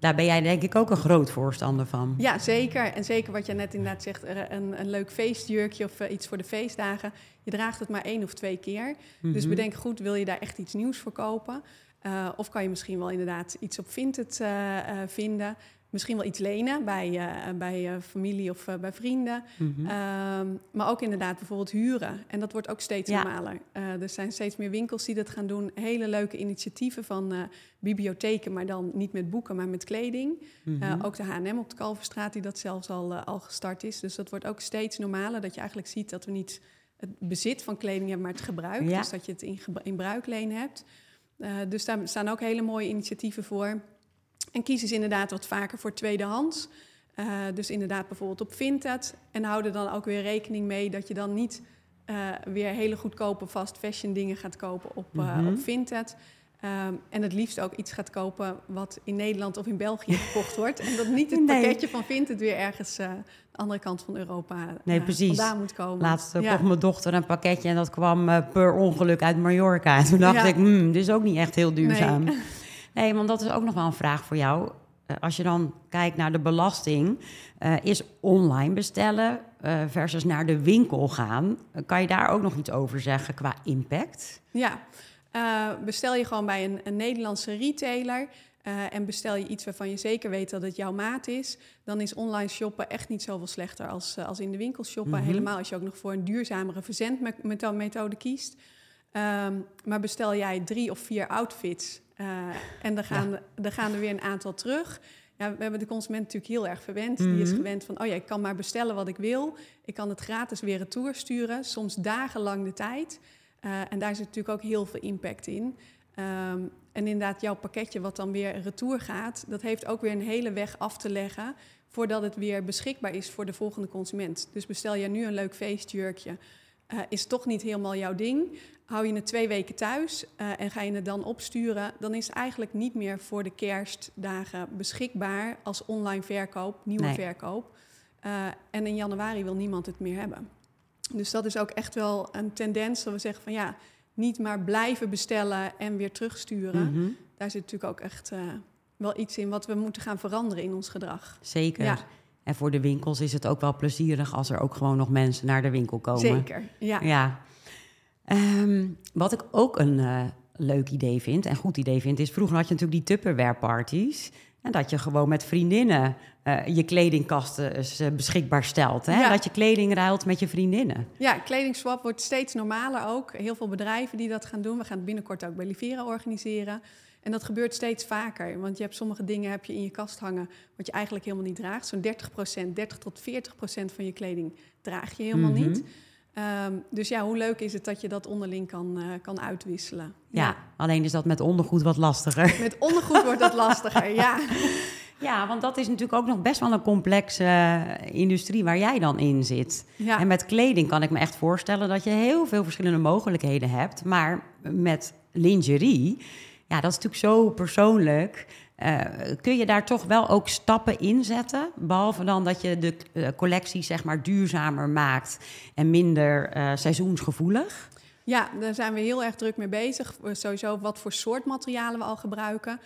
[SPEAKER 1] Daar ben jij denk ik ook een groot voorstander van.
[SPEAKER 2] Ja, zeker. En zeker wat je net inderdaad zegt, een, een leuk feestjurkje of uh, iets voor de feestdagen. Je draagt het maar één of twee keer. Mm -hmm. Dus bedenk goed, wil je daar echt iets nieuws voor kopen? Uh, of kan je misschien wel inderdaad iets op Vinted uh, uh, vinden. Misschien wel iets lenen bij, bij familie of bij vrienden. Mm -hmm. maar ook inderdaad bijvoorbeeld huren. En dat wordt ook steeds ja. normaler. er zijn steeds meer winkels die dat gaan doen. Hele leuke initiatieven van bibliotheken, maar dan niet met boeken, maar met kleding. Mm -hmm. ook de H&M op de Kalverstraat die dat zelfs al, al gestart is. Dus dat wordt ook steeds normaler. Dat je eigenlijk ziet dat we niet het bezit van kleding hebben, maar het gebruik. Ja. Dus dat je het in, in bruikleen hebt. Uh, dus daar staan ook hele mooie initiatieven voor. En kies dus inderdaad wat vaker voor tweedehands. Uh, dus inderdaad bijvoorbeeld op Vinted. En hou er dan ook weer rekening mee dat je dan niet uh, weer hele goedkope fast fashion dingen gaat kopen op, mm -hmm. op Vinted. Um, en het liefst ook iets gaat kopen wat in Nederland of in België gekocht wordt. En dat niet het nee. pakketje van Vinted weer ergens uh, de andere kant van Europa
[SPEAKER 1] nee, precies.
[SPEAKER 2] vandaan moet komen.
[SPEAKER 1] Laatst ja. kocht mijn dochter een pakketje en dat kwam uh, per ongeluk uit Mallorca. En toen dacht ja. ik, hmm, dit is ook niet echt heel duurzaam. Nee. nee, want dat is ook nog wel een vraag voor jou. Uh, als je dan kijkt naar de belasting, is online bestellen versus naar de winkel gaan. kan je daar ook nog iets over zeggen qua impact?
[SPEAKER 2] Ja, Uh, bestel je gewoon bij een, een Nederlandse retailer uh, en bestel je iets waarvan je zeker weet dat het jouw maat is, dan is online shoppen echt niet zoveel slechter als, uh, als in de winkel shoppen. Mm -hmm. Helemaal als je ook nog voor een duurzamere verzendmethode kiest. Um, maar bestel jij drie of vier outfits en er gaan, ja. er gaan er weer een aantal terug. Ja, we hebben de consument natuurlijk heel erg verwend. Mm -hmm. Die is gewend van, oh ja, ik kan maar bestellen wat ik wil. Ik kan het gratis weer retour sturen, soms dagenlang de tijd. Uh, en daar zit natuurlijk ook heel veel impact in. Um, en inderdaad, jouw pakketje wat dan weer retour gaat, dat heeft ook weer een hele weg af te leggen voordat het weer beschikbaar is voor de volgende consument. Dus bestel je nu een leuk feestjurkje, uh, is toch niet helemaal jouw ding. Hou je het twee weken thuis uh, en ga je het dan opsturen, dan is het eigenlijk niet meer voor de kerstdagen beschikbaar als online verkoop, nieuwe nee. verkoop. en in januari wil niemand het meer hebben. Dus dat is ook echt wel een tendens dat we zeggen van ja, niet maar blijven bestellen en weer terugsturen. Mm -hmm. Daar zit natuurlijk ook echt wel iets in wat we moeten gaan veranderen in ons gedrag.
[SPEAKER 1] Zeker. Ja. En voor de winkels is het ook wel plezierig als er ook gewoon nog mensen naar de winkel komen.
[SPEAKER 2] Zeker, ja.
[SPEAKER 1] ja. Um, wat ik ook een uh, leuk idee vind en goed idee vind, is vroeger had je natuurlijk die Tupperware parties. En dat je gewoon met vriendinnen uh, je kledingkasten uh, beschikbaar stelt. Hè? Ja. Dat je kleding ruilt met je vriendinnen.
[SPEAKER 2] Ja, kledingswap wordt steeds normaler ook. Heel veel bedrijven die dat gaan doen. We gaan het binnenkort ook bij Livera organiseren. En dat gebeurt steeds vaker. Want je hebt sommige dingen heb je in je kast hangen... wat je eigenlijk helemaal niet draagt. Zo'n 30% 30 tot 40% van je kleding draag je helemaal mm -hmm. niet... Um, dus ja, hoe leuk is het dat je dat onderling kan, uh, kan uitwisselen?
[SPEAKER 1] Ja, ja, alleen is dat met ondergoed wat lastiger.
[SPEAKER 2] Met ondergoed wordt dat lastiger, ja.
[SPEAKER 1] Ja, want dat is natuurlijk ook nog best wel een complexe uh, industrie waar jij dan in zit. Ja. En met kleding kan ik me echt voorstellen dat je heel veel verschillende mogelijkheden hebt. Maar met lingerie Ja, dat is natuurlijk zo persoonlijk. Uh, kun je daar toch wel ook stappen in zetten? Behalve dan dat je de uh, collectie zeg maar duurzamer maakt en minder uh, seizoensgevoelig?
[SPEAKER 2] Ja, daar zijn we heel erg druk mee bezig. Sowieso wat voor soort materialen we al gebruiken.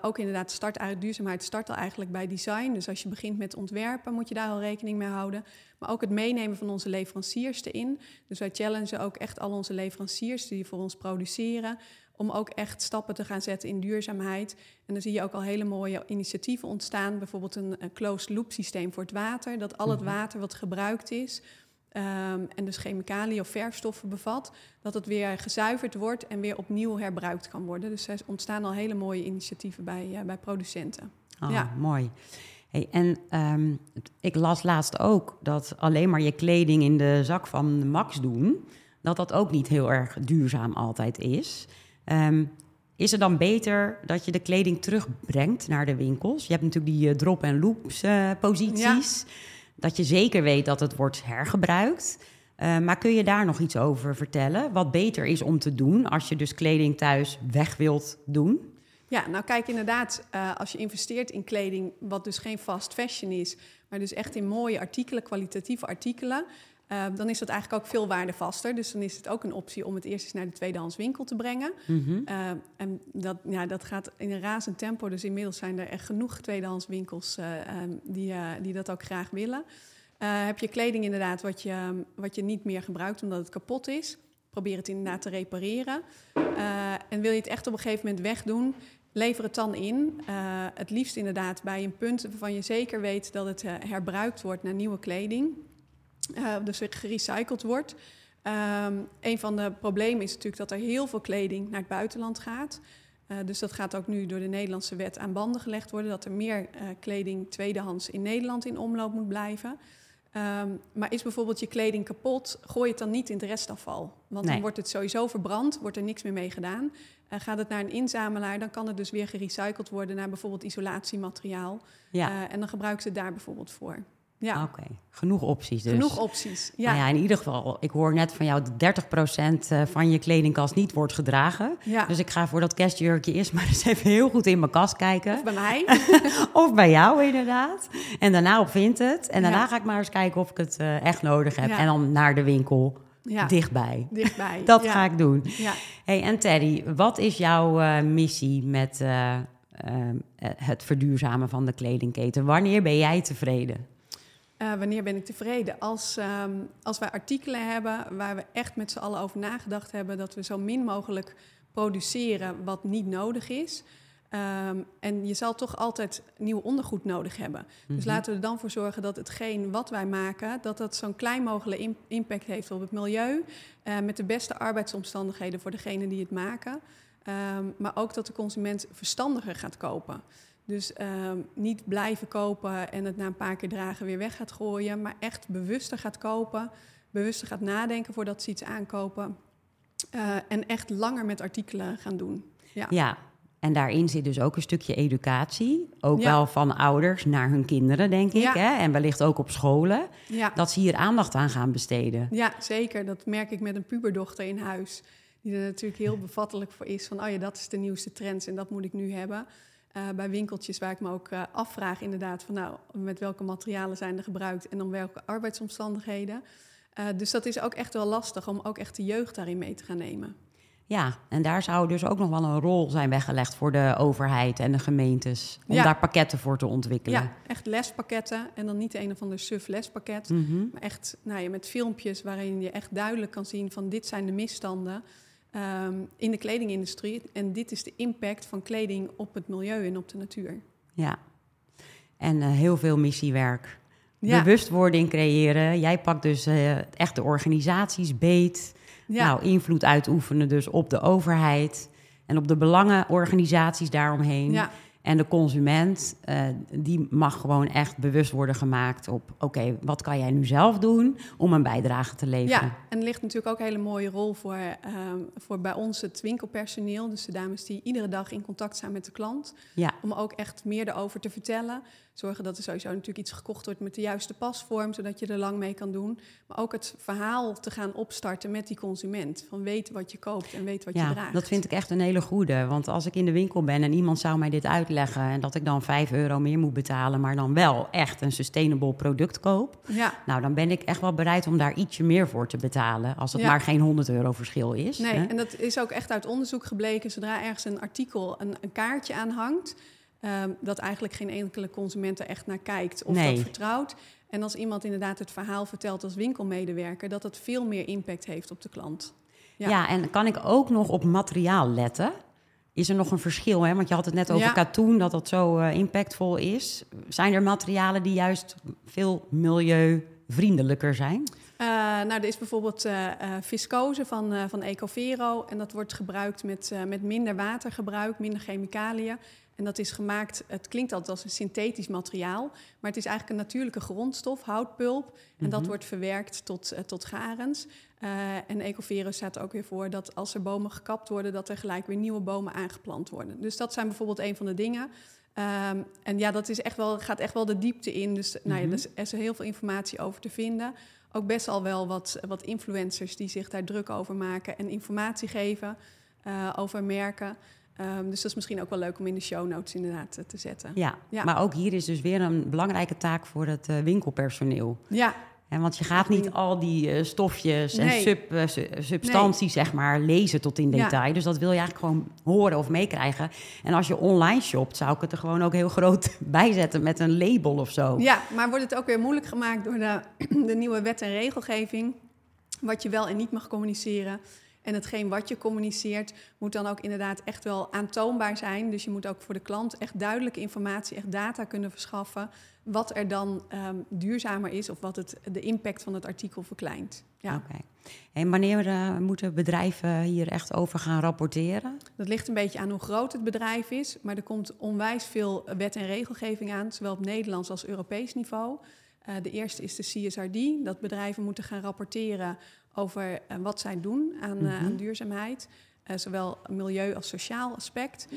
[SPEAKER 2] Ook inderdaad, start eigenlijk, duurzaamheid start al eigenlijk bij design. Dus als je begint met ontwerpen, moet je daar al rekening mee houden. Maar ook het meenemen van onze leveranciers erin. Dus wij challengen ook echt al onze leveranciers die voor ons produceren. Om ook echt stappen te gaan zetten in duurzaamheid. En dan zie je ook al hele mooie initiatieven ontstaan. Bijvoorbeeld een, een closed loop systeem voor het water. Dat al het mhm. water wat gebruikt is, Um, en dus chemicaliën of verfstoffen bevat, dat het weer gezuiverd wordt en weer opnieuw herbruikt kan worden. Dus er ontstaan al hele mooie initiatieven bij, uh, bij producenten.
[SPEAKER 1] Oh, ja. mooi. Hey, en um, ik las laatst ook dat alleen maar je kleding in de zak van Max doen, dat dat ook niet heel erg duurzaam altijd is. Um, is het dan beter dat je de kleding terugbrengt naar de winkels? Je hebt natuurlijk die uh, drop- en loops uh, posities. Ja dat je zeker weet dat het wordt hergebruikt. Uh, maar kun je daar nog iets over vertellen? Wat beter is om te doen als je dus kleding thuis weg wilt doen?
[SPEAKER 2] Ja, nou kijk inderdaad, uh, als je investeert in kleding, wat dus geen fast fashion is, maar dus echt in mooie artikelen, kwalitatieve artikelen, uh, dan is dat eigenlijk ook veel waardevaster. Dus dan is het ook een optie om het eerst eens naar de tweedehands winkel te brengen. Mm -hmm. uh, en dat, ja, dat gaat in een razend tempo. Dus inmiddels zijn er echt genoeg tweedehands winkels uh, um, die, die dat ook graag willen. heb je kleding inderdaad wat je, wat je niet meer gebruikt omdat het kapot is? Probeer het inderdaad te repareren. en wil je het echt op een gegeven moment wegdoen? Lever het dan in. het liefst inderdaad bij een punt waarvan je zeker weet dat het herbruikt wordt naar nieuwe kleding. Uh, dus gerecycled wordt. Um, een van de problemen is natuurlijk dat er heel veel kleding naar het buitenland gaat. Uh, dus dat gaat ook nu door de Nederlandse wet aan banden gelegd worden. Dat er meer uh, kleding tweedehands in Nederland in omloop moet blijven. Um, maar is bijvoorbeeld je kleding kapot, gooi het dan niet in het restafval. Want nee. dan wordt het sowieso verbrand, wordt er niks meer mee gedaan. Uh, gaat het naar een inzamelaar, dan kan het dus weer gerecycled worden naar bijvoorbeeld isolatiemateriaal. Ja. en dan gebruiken ze het daar bijvoorbeeld voor.
[SPEAKER 1] Ja. Oké, genoeg opties dus.
[SPEAKER 2] Genoeg opties, ja.
[SPEAKER 1] Nou ja. In ieder geval, ik hoor net van jou dat 30% eh, van je kledingkast niet wordt gedragen. Ja. Dus ik ga voor dat kerstjurkje eerst maar eens even heel goed in mijn kast kijken.
[SPEAKER 2] Of bij mij.
[SPEAKER 1] of bij jou inderdaad. En daarna op Vinted. En daarna ga ik maar eens kijken of ik het uh, echt nodig heb. En dan naar de winkel. Dichtbij.
[SPEAKER 2] Dichtbij.
[SPEAKER 1] dat ga ik doen. Ja. Hey, en Teddy, wat is jouw uh, missie met het verduurzamen van de kledingketen? Wanneer ben jij tevreden?
[SPEAKER 2] Uh, wanneer ben ik tevreden? Als, um, als wij artikelen hebben waar we echt met z'n allen over nagedacht hebben dat we zo min mogelijk produceren wat niet nodig is. Um, en je zal toch altijd nieuw ondergoed nodig hebben. Mm -hmm. Dus mhm. laten we er dan voor zorgen dat hetgeen wat wij maken, dat dat zo'n klein mogelijke impact heeft op het milieu. Uh, met de beste arbeidsomstandigheden voor degene die het maken. Um, maar ook dat de consument verstandiger gaat kopen. Dus uh, niet blijven kopen en het na een paar keer dragen weer weg gaat gooien, maar echt bewuster gaat kopen, bewuster gaat nadenken voordat ze iets aankopen uh, en echt langer met artikelen gaan doen.
[SPEAKER 1] Ja. ja. En daarin zit dus ook een stukje educatie. Ook ja. wel van ouders naar hun kinderen, denk ik. Ja. Hè? En wellicht ook op scholen. Ja. Dat ze hier aandacht aan gaan besteden.
[SPEAKER 2] Ja, zeker. Dat merk ik met een puberdochter in huis. Die er natuurlijk heel bevattelijk voor is. Van, oh ja, dat is de nieuwste trend en dat moet ik nu hebben. Uh, bij winkeltjes waar ik me ook uh, afvraag inderdaad van nou, met welke materialen zijn er gebruikt en dan welke arbeidsomstandigheden. Uh, dus dat is ook echt wel lastig om ook echt de jeugd daarin mee te gaan nemen.
[SPEAKER 1] Ja, en daar zou dus ook nog wel een rol zijn weggelegd voor de overheid en de gemeentes. Om ja. daar pakketten voor te ontwikkelen.
[SPEAKER 2] Ja, echt lespakketten. En dan niet een of ander suf lespakket. Mm -hmm. Maar echt nou ja, met filmpjes waarin je echt duidelijk kan zien van dit zijn de misstanden. Um, in de kledingindustrie. En dit is de impact van kleding op het milieu en op de natuur.
[SPEAKER 1] Ja, en uh, heel veel missiewerk. Ja. Bewustwording creëren. Jij pakt dus uh, echt de organisaties beet. Ja. Nou, invloed uitoefenen dus op de overheid en op de belangenorganisaties daaromheen. Ja. En de consument, uh, die mag gewoon echt bewust worden gemaakt op... oké, wat kan jij nu zelf doen om een bijdrage te leveren?
[SPEAKER 2] Ja, en er ligt natuurlijk ook een hele mooie rol voor, uh, voor bij ons het winkelpersoneel. Dus de dames die iedere dag in contact zijn met de klant.
[SPEAKER 1] Ja.
[SPEAKER 2] Om ook echt meer erover te vertellen. Zorgen dat er sowieso natuurlijk iets gekocht wordt met de juiste pasvorm... zodat je er lang mee kan doen. Maar ook het verhaal te gaan opstarten met die consument. Van weten wat je koopt en weet wat
[SPEAKER 1] ja,
[SPEAKER 2] je draagt.
[SPEAKER 1] dat vind ik echt een hele goede. Want als ik in de winkel ben en iemand zou mij dit uitleggen en dat ik dan 5 euro meer moet betalen, maar dan wel echt een sustainable product koop.
[SPEAKER 2] Ja.
[SPEAKER 1] Nou, dan ben ik echt wel bereid om daar ietsje meer voor te betalen. Als het
[SPEAKER 2] Ja.
[SPEAKER 1] maar geen 100 euro verschil is.
[SPEAKER 2] Nee,
[SPEAKER 1] hè?
[SPEAKER 2] en dat is ook echt uit onderzoek gebleken. Zodra ergens een artikel een, een kaartje aan hangt, ehm, dat eigenlijk geen enkele consument er echt naar kijkt of
[SPEAKER 1] Nee.
[SPEAKER 2] dat vertrouwt. En als iemand inderdaad het verhaal vertelt als winkelmedewerker, dat het veel meer impact heeft op de klant.
[SPEAKER 1] Ja.
[SPEAKER 2] Ja.
[SPEAKER 1] en kan ik ook nog op materiaal letten? Is er nog een verschil? Hè? Want je had het net over
[SPEAKER 2] Ja.
[SPEAKER 1] katoen, dat dat zo eh, impactvol is. Zijn er materialen die juist veel milieuvriendelijker zijn?
[SPEAKER 2] Eh, nou, er is bijvoorbeeld eh, viscose van, van Ecovero. En dat wordt gebruikt met, met minder watergebruik, minder chemicaliën. En dat is gemaakt, het klinkt altijd als een synthetisch materiaal, maar het is eigenlijk een natuurlijke grondstof, houtpulp. En dat
[SPEAKER 1] Mhm.
[SPEAKER 2] wordt verwerkt tot, eh, tot garens. Eh, en Ecovero staat ook weer voor dat als er bomen gekapt worden, dat er gelijk weer nieuwe bomen aangeplant worden. Dus dat zijn bijvoorbeeld een van de dingen. Ehm, en ja, dat is echt wel, gaat echt wel de diepte in. Dus nou ja,
[SPEAKER 1] Mhm.
[SPEAKER 2] dus er is heel veel informatie over te vinden. Ook best al wel wat, wat influencers die zich daar druk over maken en informatie geven eh, over merken. Ehm, dus dat is misschien ook wel leuk om in de show notes inderdaad eh, te zetten.
[SPEAKER 1] Ja.
[SPEAKER 2] Ja.
[SPEAKER 1] maar ook hier is dus weer een belangrijke taak voor het eh, winkelpersoneel.
[SPEAKER 2] Ja,
[SPEAKER 1] Hè, want je gaat niet al die eh, stofjes en sub, su- substanties zeg maar, lezen tot in
[SPEAKER 2] Ja.
[SPEAKER 1] detail. Dus dat wil je eigenlijk gewoon horen of meekrijgen. En als je online shopt, zou ik het er gewoon ook heel groot bij zetten met een label of zo.
[SPEAKER 2] ja, maar wordt het ook weer moeilijk gemaakt door de, de nieuwe wet en regelgeving. Wat je wel en niet mag communiceren. En hetgeen wat je communiceert moet dan ook inderdaad echt wel aantoonbaar zijn. Dus je moet ook voor de klant echt duidelijke informatie, echt data kunnen verschaffen. Wat er dan ehm, duurzamer is of wat het, de impact van het artikel verkleint. Ja.
[SPEAKER 1] En wanneer eh, moeten bedrijven hier echt over gaan rapporteren?
[SPEAKER 2] Dat ligt een beetje aan hoe groot het bedrijf is. Maar er komt onwijs veel wet en regelgeving aan, zowel op Nederlands als Europees niveau. Eh, de eerste is de CSRD, dat bedrijven moeten gaan rapporteren over eh, wat zij doen aan, eh,
[SPEAKER 1] Mhm.
[SPEAKER 2] aan duurzaamheid. Eh, zowel milieu als sociaal aspect.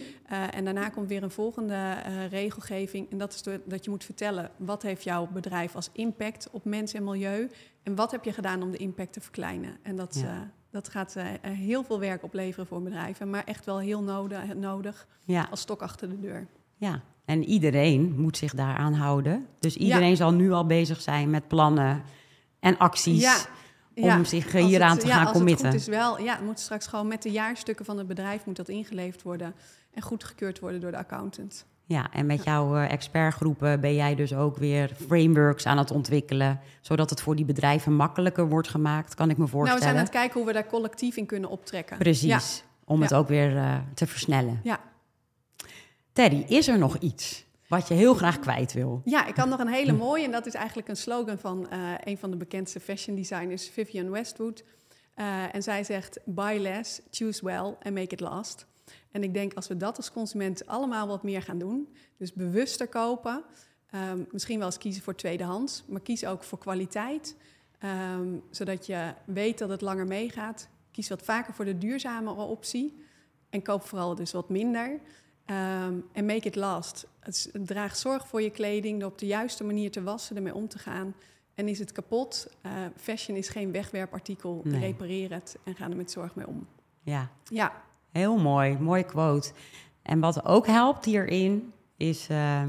[SPEAKER 2] En daarna komt weer een volgende regelgeving. En dat is dat je moet vertellen wat heeft jouw bedrijf als impact op mens en milieu. En wat heb je gedaan om de impact te verkleinen. En dat,
[SPEAKER 1] Ja.
[SPEAKER 2] dat gaat heel veel werk opleveren voor bedrijven. Maar echt wel heel nodig, nodig
[SPEAKER 1] Ja,
[SPEAKER 2] als stok achter de deur.
[SPEAKER 1] ja. En iedereen moet zich daaraan houden. Dus iedereen zal nu al bezig zijn met plannen en acties.
[SPEAKER 2] Ja,
[SPEAKER 1] om zich hieraan
[SPEAKER 2] het-
[SPEAKER 1] te
[SPEAKER 2] ja,
[SPEAKER 1] gaan
[SPEAKER 2] als
[SPEAKER 1] committen.
[SPEAKER 2] Het goed is wel, ja, het moet straks gewoon met de jaarstukken van het bedrijf moet dat ingeleverd worden en goedgekeurd worden door de accountant.
[SPEAKER 1] Ja, en met jouw eh, expertgroepen ben jij dus ook weer frameworks aan het ontwikkelen, zodat het voor die bedrijven makkelijker wordt gemaakt, kan ik me
[SPEAKER 2] Nou, we
[SPEAKER 1] voorstellen.
[SPEAKER 2] zijn aan het kijken hoe we daar collectief in kunnen optrekken.
[SPEAKER 1] Precies,
[SPEAKER 2] Ja,
[SPEAKER 1] om het ook weer eh, te versnellen.
[SPEAKER 2] ja.
[SPEAKER 1] Teddy, is er nog iets wat je heel graag kwijt wil?
[SPEAKER 2] ja, ik had nog een hele mooie en dat is eigenlijk een slogan van eh, een van de bekendste fashion designers, Vivienne Westwood. Eh, en zij zegt: Buy less, choose well and make it last. En ik denk als we dat als consument allemaal wat meer gaan doen, dus bewuster kopen, ehm, misschien wel eens kiezen voor tweedehands, maar kies ook voor kwaliteit, ehm, zodat je weet dat het langer meegaat. Kies wat vaker voor de duurzamere optie en koop vooral dus wat minder. Ehm, En make it last. Het draag zorg voor je kleding door op de juiste manier te wassen, ermee om te gaan. En is het kapot? eh, fashion is geen wegwerpartikel.
[SPEAKER 1] Nee.
[SPEAKER 2] Repareer het en ga er met zorg mee om.
[SPEAKER 1] Ja,
[SPEAKER 2] Ja,
[SPEAKER 1] heel mooi, mooie quote. En wat ook helpt hierin is, eh,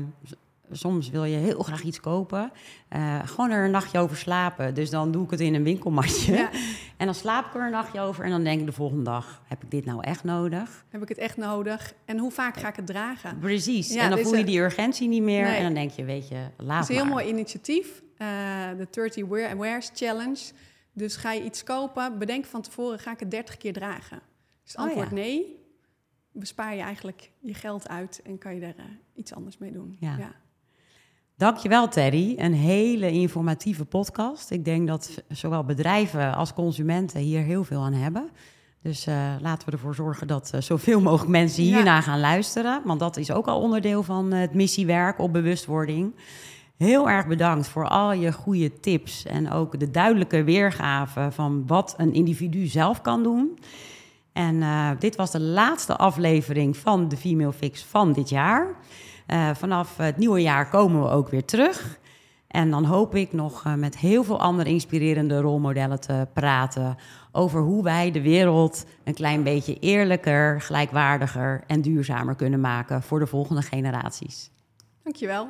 [SPEAKER 1] soms wil je heel graag iets kopen, eh, gewoon er een nachtje over slapen. Dus dan doe ik het in een winkelmatje.
[SPEAKER 2] ja.
[SPEAKER 1] En dan slaap ik er een nachtje over en dan denk ik de volgende dag, heb ik dit nou echt nodig?
[SPEAKER 2] heb ik het echt nodig? En hoe vaak ga ik het dragen?
[SPEAKER 1] Precies.
[SPEAKER 2] Ja,
[SPEAKER 1] en dan voel je die urgentie niet meer
[SPEAKER 2] nee.
[SPEAKER 1] en dan denk je, weet je, laat
[SPEAKER 2] Het is een heel mooi initiatief, eh, de 30 Wear Wears Challenge. Dus ga je iets kopen, bedenk van tevoren, ga ik het 30 keer dragen? Dus
[SPEAKER 1] Oh,
[SPEAKER 2] antwoord
[SPEAKER 1] ja.
[SPEAKER 2] nee, bespaar je eigenlijk je geld uit en kan je er eh, iets anders mee doen.
[SPEAKER 1] Ja. Dankjewel Terry, een hele informatieve podcast. Ik denk dat zowel bedrijven als consumenten hier heel veel aan hebben. Dus uh, laten we ervoor zorgen dat uh, zoveel mogelijk mensen hierna gaan luisteren. Want dat is ook al onderdeel van het missiewerk op bewustwording. Heel erg bedankt voor al je goede tips en ook de duidelijke weergave van wat een individu zelf kan doen. En dit was de laatste aflevering van de Female Fix van dit jaar. Uh, vanaf het nieuwe jaar komen we ook weer terug. En dan hoop ik nog uh, met heel veel andere inspirerende rolmodellen te praten over hoe wij de wereld een klein beetje eerlijker, gelijkwaardiger en duurzamer kunnen maken voor de volgende generaties.
[SPEAKER 2] Dankjewel.